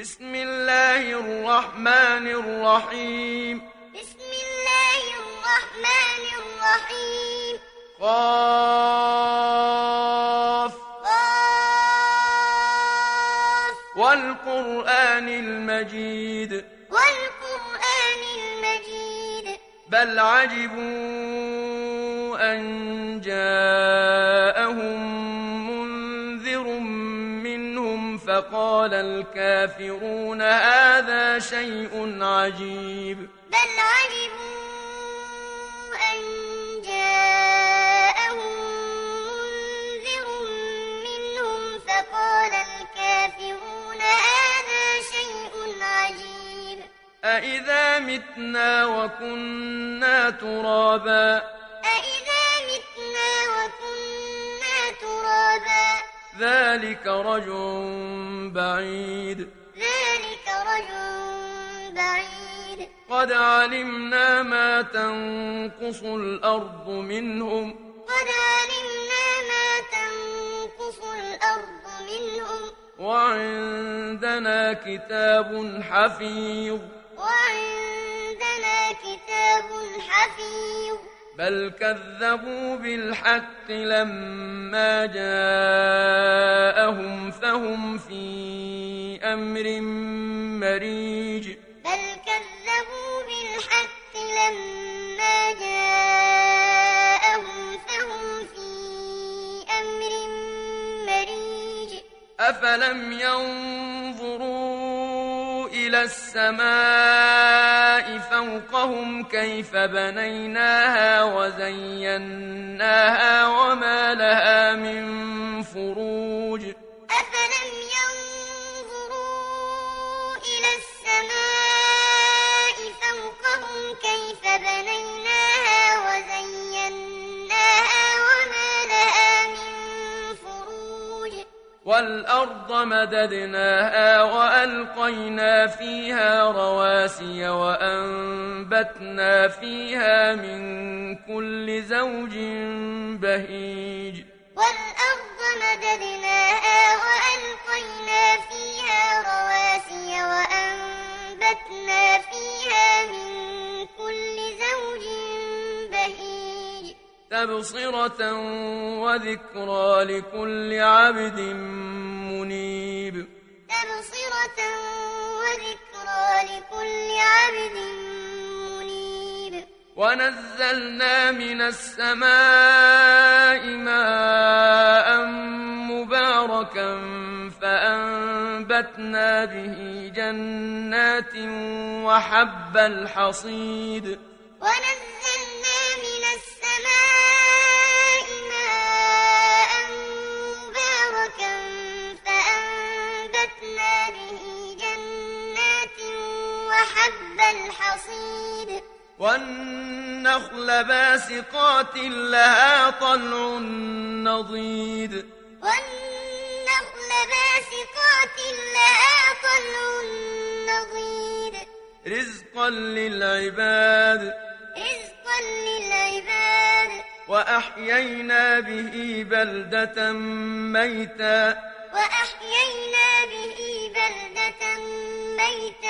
بسم الله الرحمن الرحيم. بسم الله الرحمن الرحيم. قاف. قاف. والقرآن المجيد. والقرآن المجيد. بل عجبوا أن جاءهم منذر منهم فقال الكافرون هذا شيء عجيب. بل عجبوا أن جاءهم منذر منهم فقال الكافرون هذا شيء عجيب. أإذا متنا وكنا ترابا ذلك رجع بعيد. ذلك رجل بعيد. قد علمنا ما تنقص الأرض منهم. قد علمنا ما تنقص الأرض منهم. وعندنا كتاب حفيظ. وعندنا كتاب حفيظ. بل كذبوا بالحق لما جاءهم فهم في أمر مريج. بل كذبوا بالحق لما جاءهم فهم في أمر مريج. أفلم ينظروا إلى السماء فوقهم كيف بنيناها وزيناها وما لها من فروج والأرض مددناها وألقينا فيها رواسي وأنبتنا فيها من كل زوج بهيج. والأرض مددناها وألقينا فيها رواسي تبصرة وذكرى لكل عبد منيب. تبصرة وذكرى لكل عبد منيب. ونزلنا من السماء ماء مباركا فأنبتنا به جنات وحب الحصيد. ونزلنا الحصيد. والنخل باسقات لها طلع نضيد. والنخل باسقات لها طلع نضيد. رزقا للعباد. رزقا للعباد. وأحيينا به بلدة ميتا. وأحيينا به بلدة ميتا.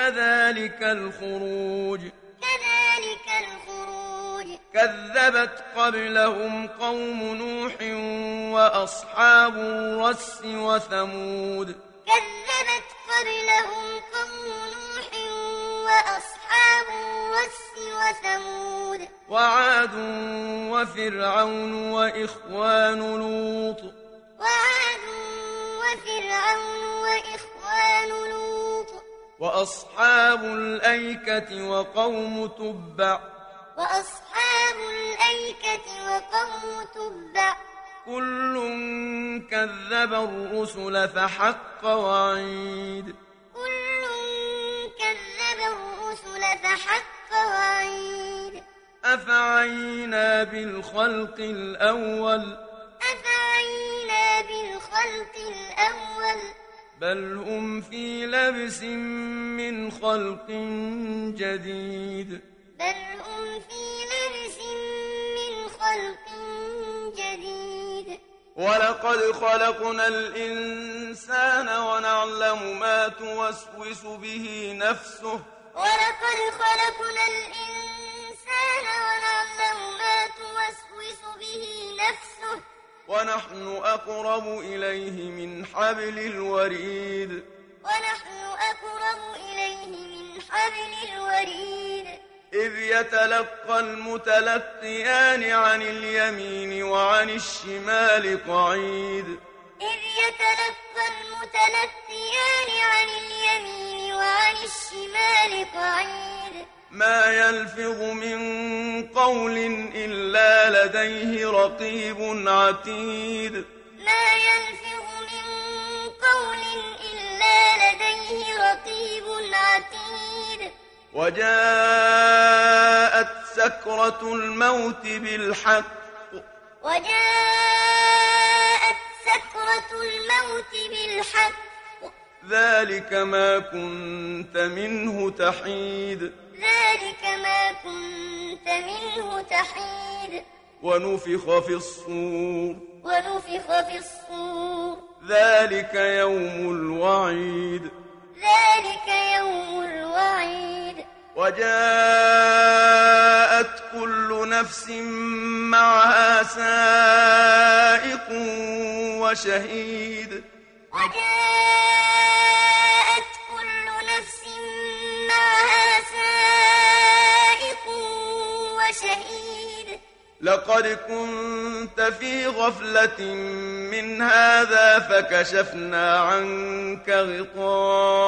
كذلك الخروج. كذلك الخروج. كذبت قبلهم قوم نوح وأصحاب الرس وثمود. كذبت قبلهم قوم نوح وأصحاب الرس وثمود. وعاد وفرعون وإخوان لوط. وعاد وفرعون وإخوان لوط. وأصحاب الأيكة وقوم تبع. وأصحاب الأيكة وقوم تبع. كل كذب الرسل فحق وعيد. كل كذب الرسل فحق وعيد. أفعينا بالخلق الأول. أفعينا بالخلق الأول. بل هم في لبس من خلق جديد بل هم في لبس من خلق جديد ولقد خلقنا الإنسان ونعلم ما توسوس به نفسه ولقد خلقنا الإنسان ونعلم ما توسوس به نفسه ونحن أقرب إليه من حبل الوريد. ونحن أقرب إليه من حبل الوريد. إذ يتلقى المتلقيان عن اليمين وعن الشمال قعيد. إذ يتلقى المتلقيان عن اليمين وعن الشمال قعيد. ما يلفظ من قول إلا لديه رقيب عتيد. ما يلفظ من قول إلا لديه رقيب عتيد. وجاءت سكرة الموت بالحق. وجاءت سكرة الموت بالحق. ذلك ما كنت منه تحيد. ذلك ما كنت منه تحيد. ونفخ في الصور. ونفخ في الصور. ذلك يوم الوعيد. ذلك يوم الوعيد. وجاءت كل نفس معها سائق وشهيد. وجاءت لقد كنت في غفلة من هذا فكشفنا عنك غطاءك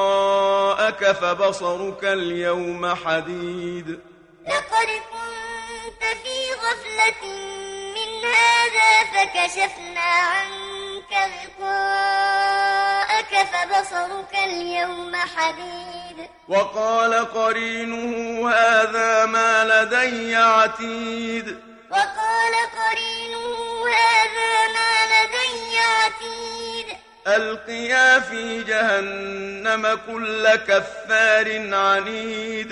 فبصرك اليوم حديد. لقد كنت في غفلة من هذا فكشفنا عنك غطاءك فبصرك اليوم حديد. وقال قرينه هذا ما لدي عتيد. وقال قرينه هذا ما لدي عتيد. ألقيا في جهنم كل كفار عنيد.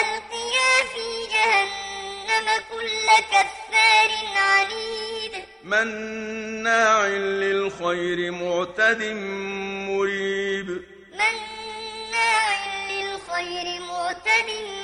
ألقيا في جهنم كل كفار عنيد. مناع للخير معتد مريب. مناع للخير معتد مريب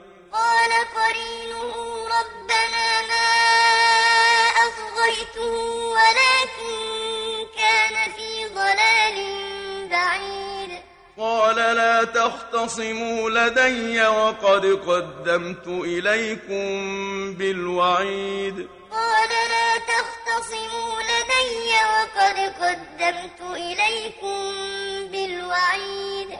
قال قرينه ربنا ما أطغيته ولكن كان في ضلال بعيد. قال لا تختصموا لدي وقد قدمت إليكم بالوعيد. قال لا تختصموا لدي وقد قدمت إليكم بالوعيد.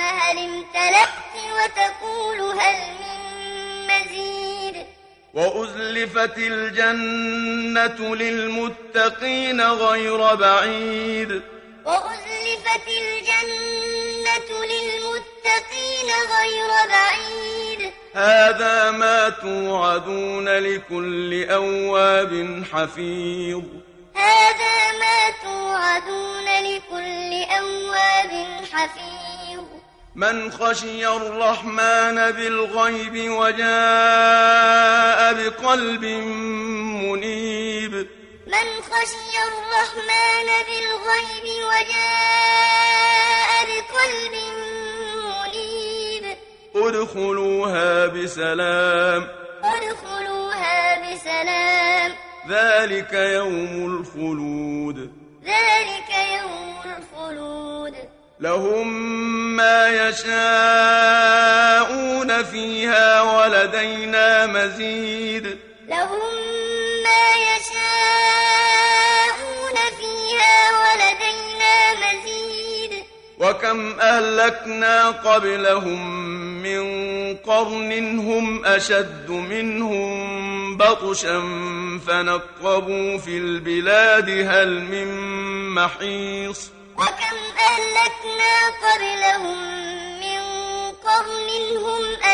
هل امتلأت وتقول هل من مزيد؟ وأزلفت الجنة للمتقين غير بعيد. وأزلفت الجنة للمتقين غير بعيد. هذا ما توعدون لكل أواب حفيظ. هذا ما توعدون لكل أواب حفيظ. من خشي الرحمن بالغيب وجاء بقلب منيب. من خشي الرحمن بالغيب وجاء بقلب منيب. ادخلوها بسلام. ادخلوها بسلام. ذلك يوم الخلود. ذلك يوم الخلود. لهم ما يشاءون فيها ولدينا مزيد. لهم ما يشاءون فيها ولدينا مزيد. وكم أهلكنا قبلهم من قرن هم أشد منهم بطشا فنقبوا في البلاد هل من محيص. وكم أهلكنا قبلهم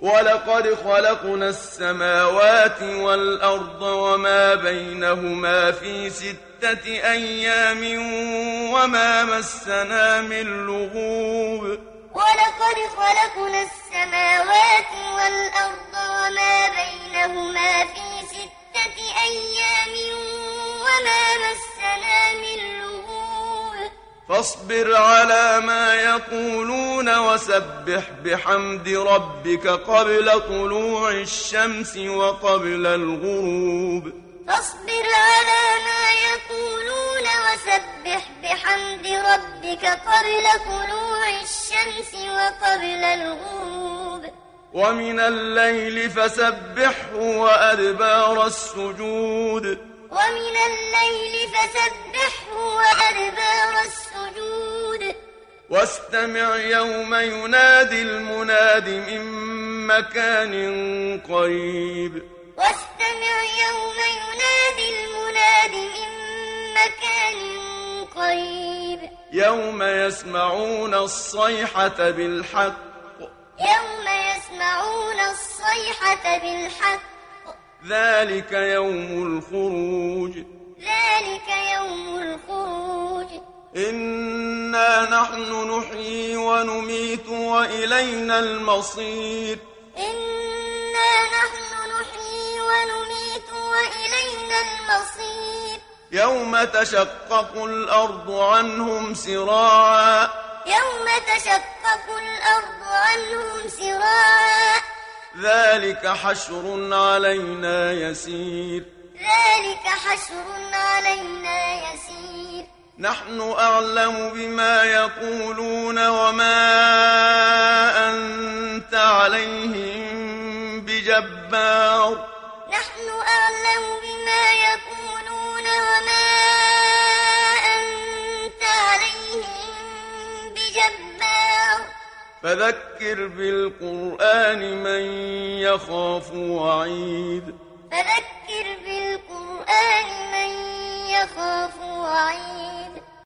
ولقد خلقنا السماوات والأرض وما بينهما في ستة أيام وما مسنا من لغوب. ولقد خلقنا السماوات والأرض وما بينهما في فاصبر على ما يقولون وسبح بحمد ربك قبل طلوع الشمس وقبل الغروب. فاصبر على ما يقولون وسبح بحمد ربك قبل طلوع الشمس وقبل الغروب. ومن الليل فسبحه وأدبار السجود. ومن الليل فسبحه وأدبار السجود. واستمع يوم ينادي المناد من مكان قريب. واستمع يوم ينادي المناد من مكان قريب. يوم يسمعون الصيحة بالحق. يوم يسمعون الصيحة بالحق. ذلك يوم الخروج. ذلك يوم الخروج. إنا نحن نحيي ونميت وإلينا المصير إنا نحن نحيي ونميت وإلينا المصير يوم تشقق الأرض عنهم سراعا يوم تشقق الأرض عنهم سراعا ذلك حشر علينا يسير ذلك حشر علينا يسير نحن أعلم بما يقولون وما أنت عليهم بجبار. نحن أعلم بما يقولون وما أنت عليهم بجبار. فذكر بالقرآن من يخاف وعيد. فذكر بالقرآن من يخاف وعيد.